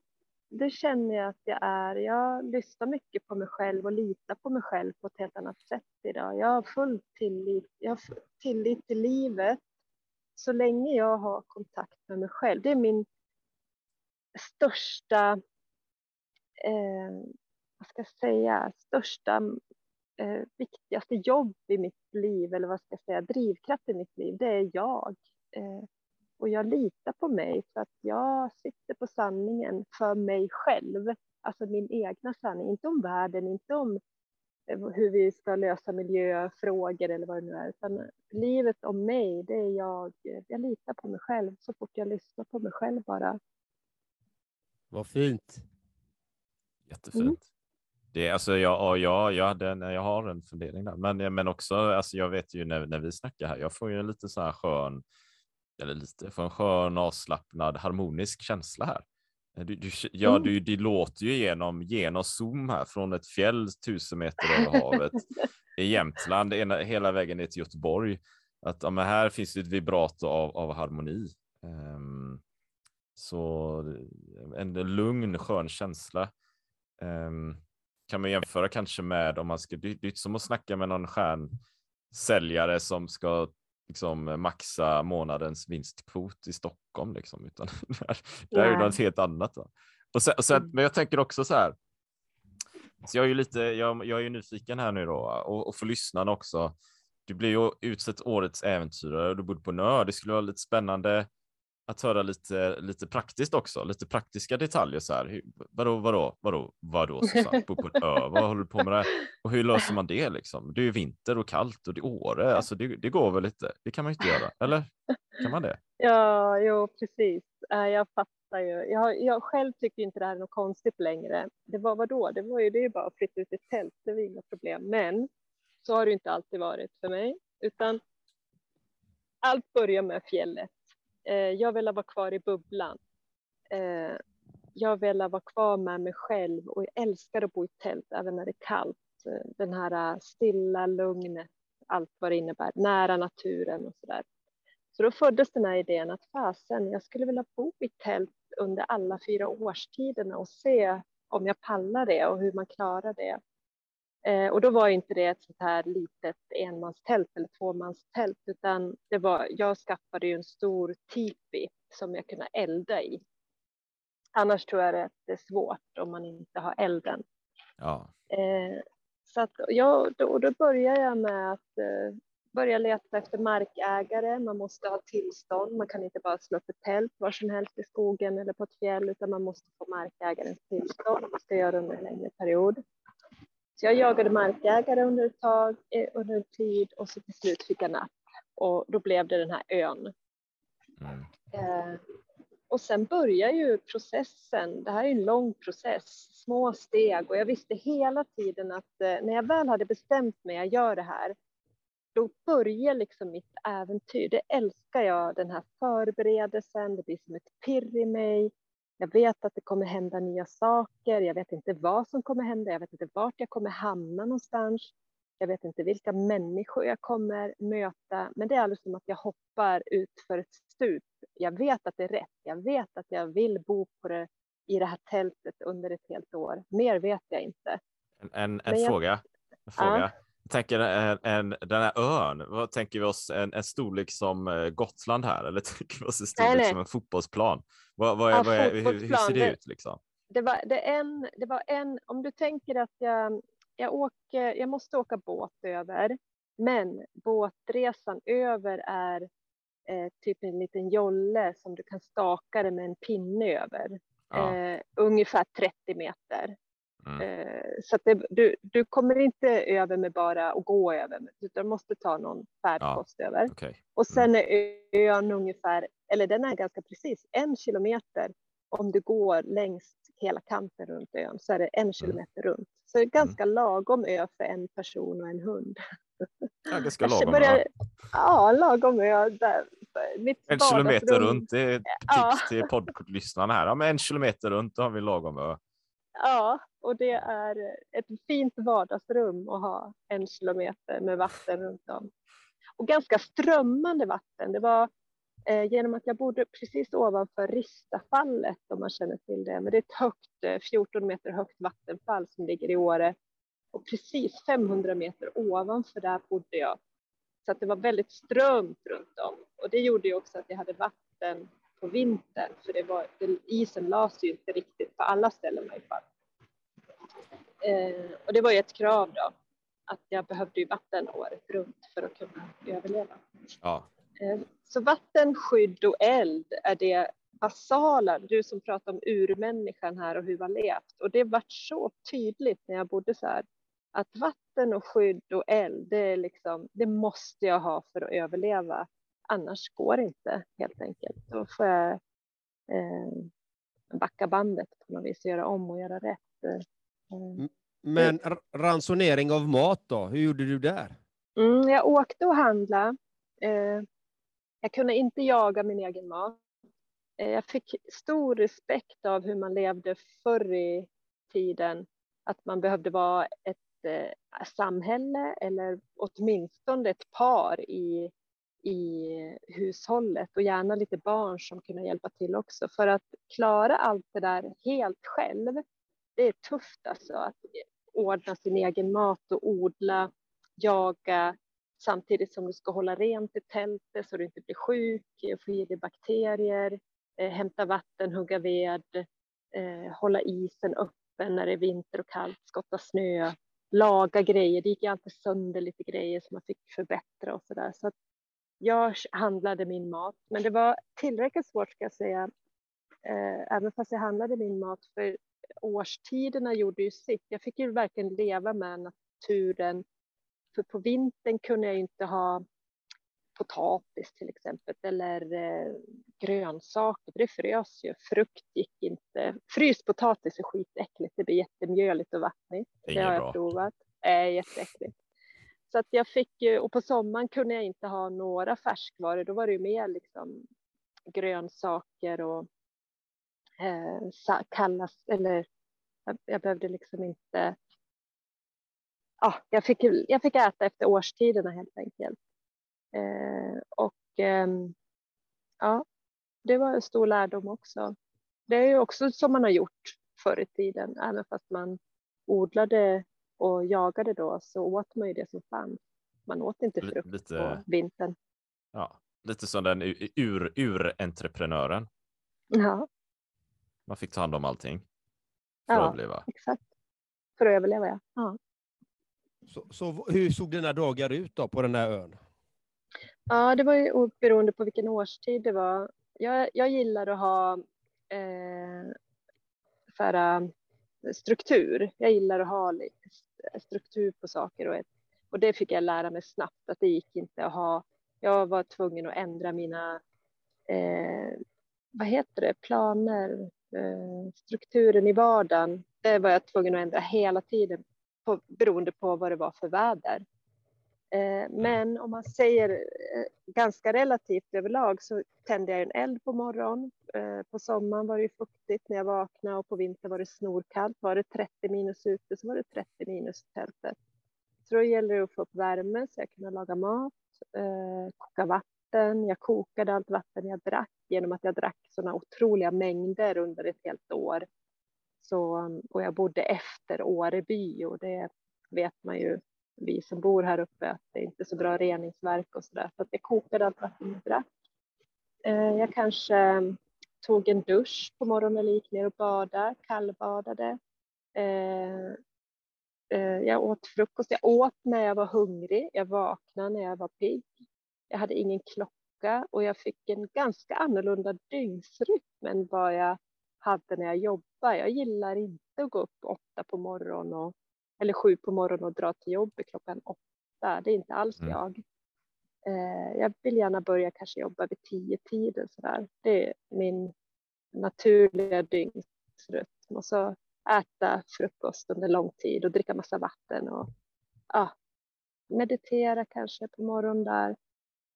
det känner jag att jag är. Jag lyssnar mycket på mig själv och litar på mig själv på ett helt annat sätt idag. Jag har full tillit, jag har tillit till livet så länge jag har kontakt med mig själv. Det är min största, eh, vad ska jag säga, största, eh, viktigaste jobb i mitt liv, eller vad ska jag säga, drivkraft i mitt liv, det är jag. Eh, och jag litar på mig för att jag sitter på sanningen för mig själv. Alltså min egna sanning, inte om världen, inte om eh, hur vi ska lösa miljöfrågor eller vad det nu är. Utan livet om mig, det är jag. Jag litar på mig själv så fort jag lyssnar på mig själv bara. Vad fint. Jättefint. Mm. Det är, alltså, jag, ja, jag, jag, hade en, jag har en fundering där, men, men också, alltså, jag vet ju när, när vi snackar här, jag får ju en lite så här skön, eller lite, får en skön, avslappnad, harmonisk känsla här. Du, du, ja, Mm. du, det låter ju genom, genom Zoom här från ett fjäll tusen meter över havet i Jämtland, ena, hela vägen ner till Göteborg. Att ja, men här finns det ett vibrato av, av harmoni. Ehm, så en lugn, skön känsla. Ehm, kan man jämföra kanske med om man ska, det, är inte som att snacka med någon stjärnsäljare som ska liksom maxa månadens vinstkvot i Stockholm liksom, utan det det här är något helt annat. Va? Och sen, och sen, Mm. men jag tänker också så här. Så jag är ju lite, jag, jag är ju nyfiken här nu då och, och för lyssnarna också. Du blir ju utsett årets äventyrare och du bodde på en ö. Det skulle vara lite spännande att höra lite, lite praktiskt också, lite praktiska detaljer så här. Vadå, vadå, vadå, vadå Susanne, bo på en ö, vad håller du på med där? Och hur löser man det liksom? Det är ju vinter och kallt och det är Åre, alltså det, det går väl lite, det kan man ju inte göra, eller? Kan man det? Ja, jo, precis. Eh, Jag fattar ju. Jag, jag själv tycker inte det här är något konstigt längre. Det var vad då? Det var ju det är ju bara att flytta ut ett tält, det var inga problem. Men så har det inte alltid varit för mig, utan allt börjar med fjället. Eh, Jag vill vara kvar i bubblan. Eh, Jag vill vara kvar med mig själv och jag älskar att bo i tält även när det är kallt. Eh, den här eh, stilla lugnet, allt vad det innebär, nära naturen och sådär. Så då föddes den här idén att fasen, jag skulle vilja bo i tält under alla fyra årstiderna och se om jag pallar det och hur man klarar det. Eh, och då var inte det ett sånt här litet enmanstält eller tvåmanstält, utan det var, jag skaffade ju en stor tipi som jag kunde elda i. Annars tror jag att det är svårt om man inte har elden. Ja, Eh, så att, ja, då, då börjar jag med att eh, börja leta efter markägare. Man måste ha tillstånd. Man kan inte bara slå upp ett tält var som helst i skogen eller på ett fjäll, utan man måste få markägarens tillstånd. Man ska göra under en längre period. Så jag jagade markägare under ett tag, eh, under en tid och så till slut fick jag napp. Och då blev det den här ön. mm. Eh, och sen börjar ju processen. Det här är en lång process, små steg och jag visste hela tiden att eh, när jag väl hade bestämt mig, jag gör det här, då börjar liksom mitt äventyr. Det älskar jag, den här förberedelsen, det blir som ett pirr i mig. Jag vet att det kommer hända nya saker, jag vet inte vad som kommer hända, jag vet inte vart jag kommer hamna någonstans. Jag vet inte vilka människor jag kommer möta, men det är alldeles som att jag hoppar ut för ett stup. Jag vet att det är rätt. Jag vet att jag vill bo på det, i det här tältet under ett helt år. Mer vet jag inte. En, en, en jag- fråga. En fråga. Ja. Jag tänker en, en, den här ön, vad tänker vi oss? En, en storlek som eh, Gotland här eller tänker vi oss en storlek Nej, nej. som en fotbollsplan? Vad, vad är, vad är, hur, hur ser det ut liksom? Det var, det, en, det var en, om du tänker att jag, jag, åker, jag måste åka båt över, men båtresan över är eh, typ en liten jolle som du kan staka det med en pinne över. Ja. Eh, ungefär 30 meter. Mm. Eh, så det, du, du kommer inte över med bara att gå över, utan du måste ta någon färdkost över. Okej. Och sen är ön ungefär, eller den är ganska precis en kilometer om du går längs hela kanten runt ön så är det en kilometer runt. Så det är ganska lagom ö för en person och en hund. Ja, ganska lagom. börjar- ja. Ja, lagom ö. Där. En kilometer runt, det är ett Ja. tips till poddlyssnarna här. Ja, men en kilometer runt, då har vi lagom ö. Ja, och det är ett fint vardagsrum att ha en kilometer med vatten runt om. Och ganska strömmande vatten. Det var eh, genom att jag bodde precis ovanför Ristafallet, om man känner till det. Men det är ett högt, eh, 14 meter högt vattenfall som ligger i Åre. Och precis 500 meter ovanför där bodde jag. Så att det var väldigt strömt runt om. Och det gjorde ju också att jag hade vatten på vintern. För det var, det, isen lades ju inte riktigt på alla ställen i alla fall. Eh, och det var ju ett krav då. Att jag behövde ju vatten året runt för att kunna överleva. Ja. Eh, Så vatten, skydd och eld är det basala. Du som pratar om urmänniskan här och hur har levt. Och det vart så tydligt när jag bodde så här. Att vatten och skydd och eld, det, är liksom, det måste jag ha för att överleva. Annars går det inte helt enkelt. Då får jag eh, backa bandet på något vis och göra om och göra rätt. Eh, Men ransonering av mat då? Hur gjorde du där? Mm, jag åkte och handlade. Eh, jag kunde inte jaga min egen mat. Eh, jag fick stor respekt av hur man levde förr i tiden. Att man behövde vara ett eh, samhälle eller åtminstone ett par i, i hushållet och gärna lite barn som kunde hjälpa till också. För att klara allt det där helt själv, det är tufft alltså. Att ordna sin egen mat och odla jaga samtidigt som du ska hålla rent i tältet så du inte blir sjuk, få i dig bakterier, eh, hämta vatten, hugga ved, eh, hålla isen öppen när det är vinter och kallt, skotta snö, laga grejer. Det gick ju alltid sönder lite grejer som man fick förbättra och så där. Så att jag handlade min mat, men det var tillräckligt svårt ska jag säga, eh, även fast jag handlade min mat för årstiderna gjorde ju sitt. Jag fick ju verkligen leva med naturen för på vintern kunde jag inte ha potatis till exempel eller eh, grönsaker, det frös ju. Frukt gick inte. Fryst potatis är skitäckligt, det blir jättemjöligt och vattnigt. Det Inget har jag bra. provat. Det är jätteäckligt. Så att jag fick ju, och på sommaren kunde jag inte ha några färskvaror, då var det ju mer liksom grönsaker och eh, kallas, kalla, eller jag, jag behövde liksom inte ja, jag, fick, jag fick äta efter årstiderna helt enkelt. Eh, och eh, ja, det var en stor lärdom också. Det är ju också som man har gjort förr i tiden, även fast man odlade och jagade då så åt man ju det som fanns. Man åt inte frukt lite- på vintern. Ja, lite som den u- ur, urentreprenören. Ja, Man fick ta hand om allting för Ja. att överleva. exakt. För att överleva, ja. ja. Så, så hur såg dina dagar ut då på den här ön? Ja, det var ju beroende på vilken årstid det var. Jag, jag gillar att ha eh, så här, struktur. Jag gillar att ha lite struktur på saker och, ett, och det fick jag lära mig snabbt att det gick inte att ha. Jag var tvungen att ändra mina, eh, vad heter det, planer, eh, strukturen i vardagen. Det var jag tvungen att ändra hela tiden på, beroende på vad det var för väder. Eh, Men om man säger eh, ganska relativt överlag så tände jag en eld på morgonen. Eh, På sommaren var det fuktigt när jag vaknade och på vintern var det snorkallt. Var det 30 minus ute så var det 30 minus i tältet. Så då gäller det att få upp värme så jag kunde laga mat, koka vatten. Jag kokade allt vatten jag drack genom att jag drack sådana otroliga mängder under ett helt år. Så, och jag bodde efter Åreby och det vet man ju vi som bor här uppe att det är inte så bra reningsverk och så där. Så att jag kokade allt vatten jag drack. Jag kanske eh, tog en dusch på morgonen eller gick ner och badade, kallbadade. Eh, eh, jag åt frukost. Jag åt när jag var hungrig. Jag vaknade när jag var pigg. Jag hade ingen klocka och jag fick en ganska annorlunda dygnsrytm än vad jag hade när jag jobbade. Jag gillar inte att gå upp åtta på morgonen och eller sju på morgonen och dra till jobbet klockan åtta. Det är inte alls Mm. jag. Eh, jag vill gärna börja kanske jobba vid tio tiden sådär. Det är min naturliga dygnsrytm. rytm och så äta frukost under lång tid och dricka massa vatten och ja, meditera kanske på morgonen där.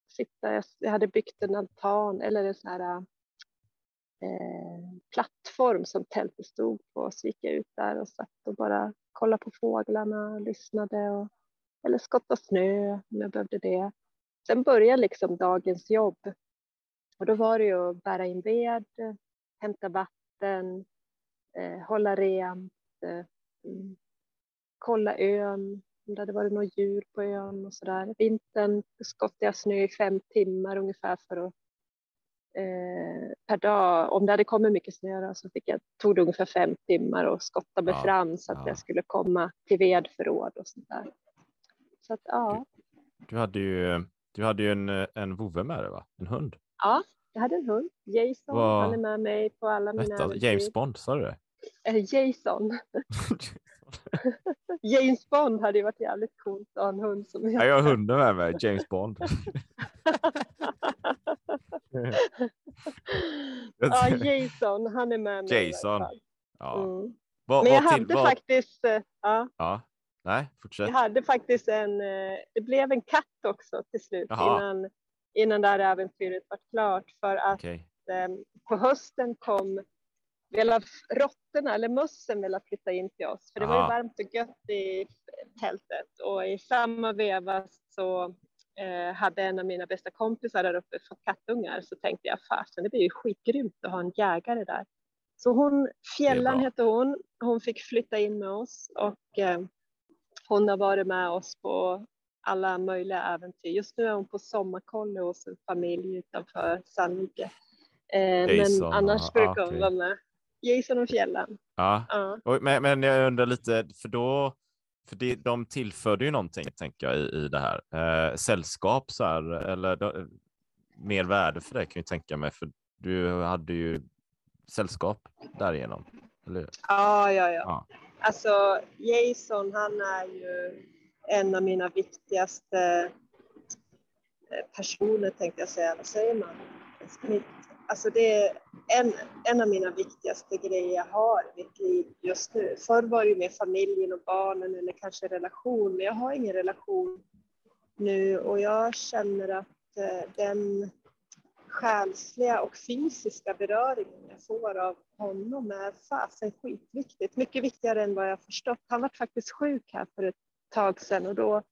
Sitta, jag hade byggt en altan eller en sån här eh, plattform som tältet stod på. Så gick jag ut där och satt och bara kollade på fåglarna och lyssnade. Och, eller skottade snö om jag behövde det. Sen började liksom dagens jobb. Och då var det ju att bära in ved, hämta vatten, eh, hålla rent, eh, mm, kolla ön, om det hade varit något djur på ön och sådär. Vintern skottade jag snö i fem timmar ungefär för att eh, per dag. Om det hade kommit mycket snö då, så fick jag, tog det ungefär fem timmar och skotta mig Ja, fram så att ja. jag skulle komma till vedförråd och sånt där. Så att ja, Du hade ju, du hade ju en, en vovve med dig, va? En hund. ja, jag hade en hund, Jason, Vad- han är med mig på alla mina Vänta. James Bond, sa du det? Eh, Jason. James Bond hade ju varit jävligt coolt att ha en hund som Ja, jag har hunden med mig, James Bond. ja, Jason, han är med mig. Jason. Ja. Mm. Vad, Men jag vad till- hade vad- faktiskt, eh, ja, Ja, nej, fortsätt. jag hade faktiskt en, eh, det blev en katt också till slut Jaha. innan, innan det här äventyret var klart för att Okej. eh, på hösten kom ville råttorna eller mössen ville flytta in till oss för det var ju Aha. varmt och gött i tältet och i samma veva så eh, hade en av mina bästa kompisar där uppe fått kattungar så tänkte jag fasen det blir ju skitgrymt att ha en jägare där. Så hon, Fjällan hette hon, hon fick flytta in med oss och eh, hon har varit med oss på alla möjliga äventyr. Just nu är hon på sommarkolle hos en familj utanför Sandvike. Eh, men annars brukar hon okej. vara med. Jason och Fjällan. Ja. Ja. Men, men jag undrar lite, för då, för det, de tillförde ju någonting, tänker jag, i, i det här. Eh, sällskap, så här, eller då, mer värde för det kan jag tänka mig, för du hade ju sällskap därigenom. Eller? Ja, ja, ja. Ja. Alltså Jason, han är ju en av mina viktigaste eh, personer tänkte jag säga. Vad säger man? Alltså det är en, en av mina viktigaste grejer jag har i mitt liv just nu. Förr var det ju med familjen och barnen eller kanske relation, men jag har ingen relation nu och jag känner att eh, den själsliga och fysiska beröringen jag får av honom är fasen skitviktigt. Mycket viktigare än vad jag förstått. Han var faktiskt sjuk här för ett tag sedan och då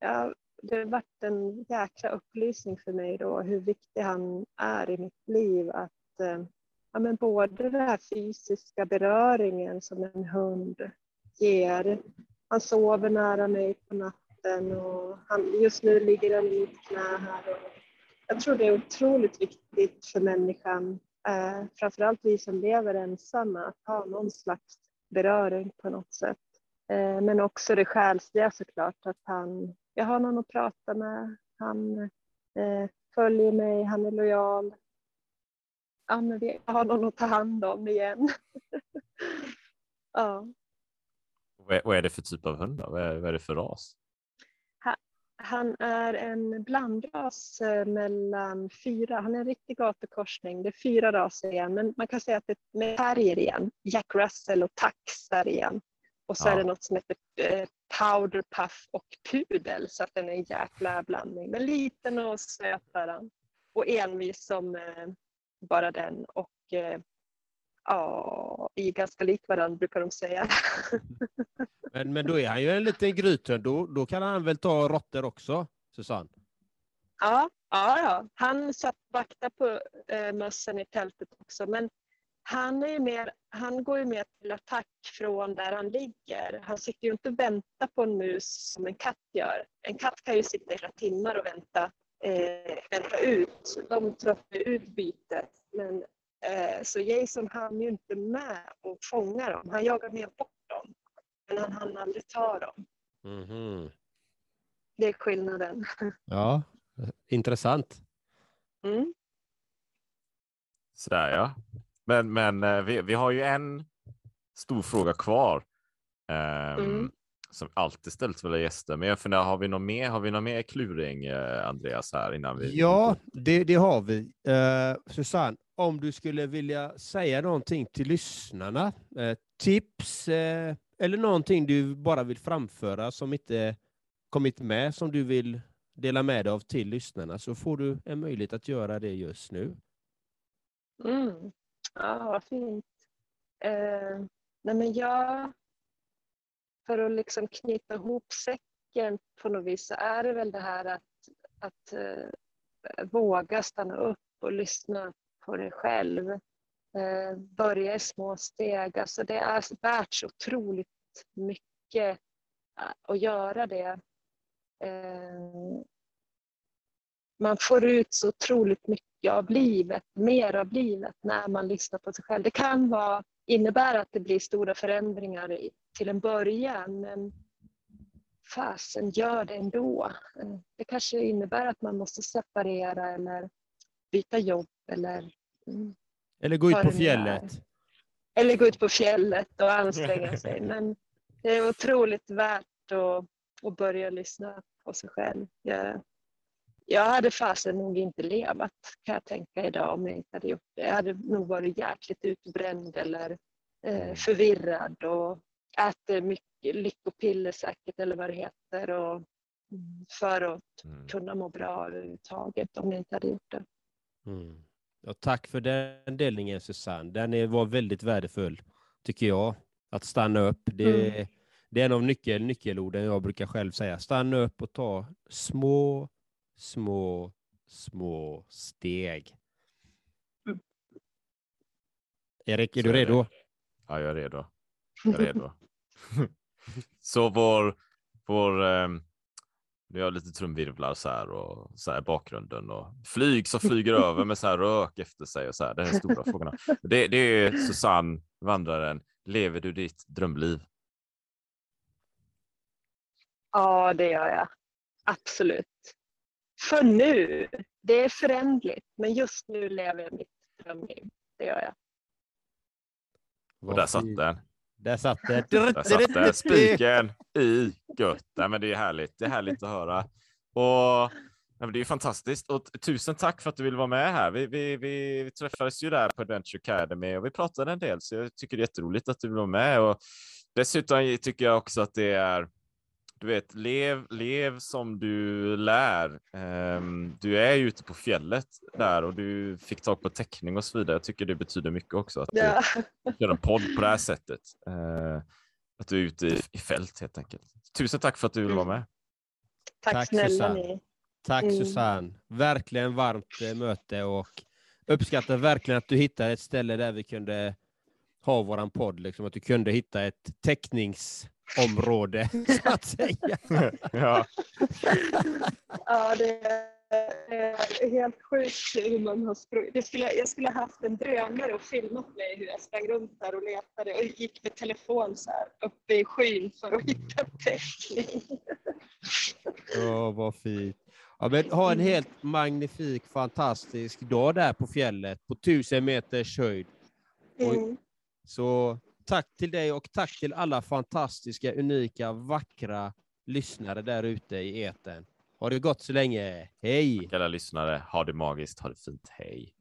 jag det varit en jäkla upplysning för mig då hur viktig han är i mitt liv. Att eh, ja, men både den här fysiska beröringen som en hund ger. Han sover nära mig på natten och han, just nu ligger han i mitt knä här. Och jag tror det är otroligt viktigt för människan, eh, framförallt vi som lever ensamma, att ha någon slags beröring på något sätt. Eh, men också det själsliga såklart, att han, jag har någon att prata med, han eh, följer mig, han är lojal. Ja, men vi har någon att ta hand om igen. ja. Vad är, det för typ av hund? Då? Vad, är, vad är det för ras? Han är en blandras eh, mellan fyra, han är en riktig gatukorsning. Det är fyra raser igen, men man kan säga att det är terrier igen. Jack Russell och taxar igen. Och så Ja. är det något som heter eh, powder puff och pudel, så att den är en jäkla blandning. Men liten och söt. Och envis som eh, bara den. Och eh, ja, är ganska lik varandra brukar de säga. Men, men då är han ju en liten grythund. Då, då kan han väl ta råttor också, Susanne? Ja, ja, ja. han satt vakta på eh, mössen i tältet också. Men han, är ju mer, han går ju mer till attack från där han ligger. Han sitter ju inte och väntar på en mus som en katt gör. En katt kan ju sitta i flera timmar och vänta, eh, vänta ut. De tröttnar ut bytet. Men, eh, så Jason hann ju inte med och fånga dem. Han jagar mer bort dem. Men han hann aldrig ta dem. Det är skillnaden. Ja, intressant. Mm. Sådär ja. Men, men eh, vi, vi har ju en stor fråga kvar. Ehm, Mm. som alltid ställs för gäster. Men jag funderar, har vi någon mer? Har vi någon mer kluring, eh, Andreas, här innan vi? Ja, det, det har vi. Uh, Susanne, om du skulle vilja säga någonting till lyssnarna, uh, tips uh, eller någonting du bara vill framföra som inte kommit med, som du vill dela med dig av till lyssnarna, så får du en möjlighet att göra det just nu. Mm. Ja, vad fint. Eh, nej men jag, för att liksom knyta ihop säcken på något vis så är det väl det här att, att eh, våga stanna upp och lyssna på dig själv. Eh, börja i små steg. Alltså det är värt så otroligt mycket eh, att göra det. Eh, man får ut så otroligt mycket av livet, mer av livet, när man lyssnar på sig själv. Det kan vara, innebära att det blir stora förändringar till en början, men fasen gör det ändå. Det kanske innebär att man måste separera eller byta jobb eller... Mm, eller gå ut på fjället. Eller gå ut på fjället och anstränga sig. Men det är otroligt värt att, att börja lyssna på sig själv. Jag, jag hade fasen nog inte levat kan jag tänka idag om jag inte hade gjort det. Jag hade nog varit jäkligt utbränd eller eh, mm. förvirrad och äter mycket lyckopiller säkert eller vad det heter och, för att mm. kunna må bra överhuvudtaget om jag inte hade gjort det. Mm. Ja, tack för den delningen Susanne. Den var väldigt värdefull tycker jag. Att stanna upp. Det, mm. det är en av nyckel, nyckelorden jag brukar själv säga. Stanna upp och ta små små, små steg. Erik, är du redo? Ja, jag är redo. Jag är redo. så vår, vår eh, vi har lite trumvirvlar så här och så här bakgrunden och flyg som flyger över med så här rök efter sig och så här. Det är de stora frågorna. Det, det är Susanne, vandraren. Lever du ditt drömliv? Ja, det gör jag. Absolut för nu. Det är förändligt, men just nu lever jag mitt drömliv. Det gör jag. Och där satt den. Där satt den. Där satt den. Spiken i gött. Nej, men det är härligt. Det är härligt att höra. Och nej, det är fantastiskt. Och tusen tack för att du vill vara med här. Vi, vi, vi, vi träffades ju där på Adventure Academy och vi pratade en del, så jag tycker det är jätteroligt att du vill vara med. Och dessutom tycker jag också att det är du vet, lev, lev som du lär. Um, du är ju ute på fjället där och du fick tag på teckning och så vidare. Jag tycker det betyder mycket också att ja. du gör en podd på det här sättet. Uh, att du är ute i, i, fält helt enkelt. Tusen tack för att du vill vara med. Tack, tack snälla Susanne. ni. Tack mm. Susanne. Verkligen varmt eh, möte och uppskattar verkligen att du hittade ett ställe där vi kunde ha våran podd, liksom, att du kunde hitta ett tecknings område, så att säga. ja. ja, det är helt sjukt hur man har sprungit. skulle, jag skulle ha haft en drönare och filmat mig hur jag sprang runt där och letade och gick med telefon så här uppe i skyn för att hitta täckning. Åh, oh, vad fint. Ja, men ha en helt magnifik, fantastisk dag där på fjället på tusen meters höjd. Mm. Så tack till dig och tack till alla fantastiska, unika, vackra lyssnare där ute i eten. Ha det gott så länge. Hej! Alla lyssnare, ha det magiskt, ha det fint. Hej!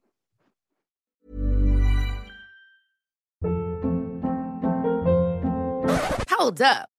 Hold up.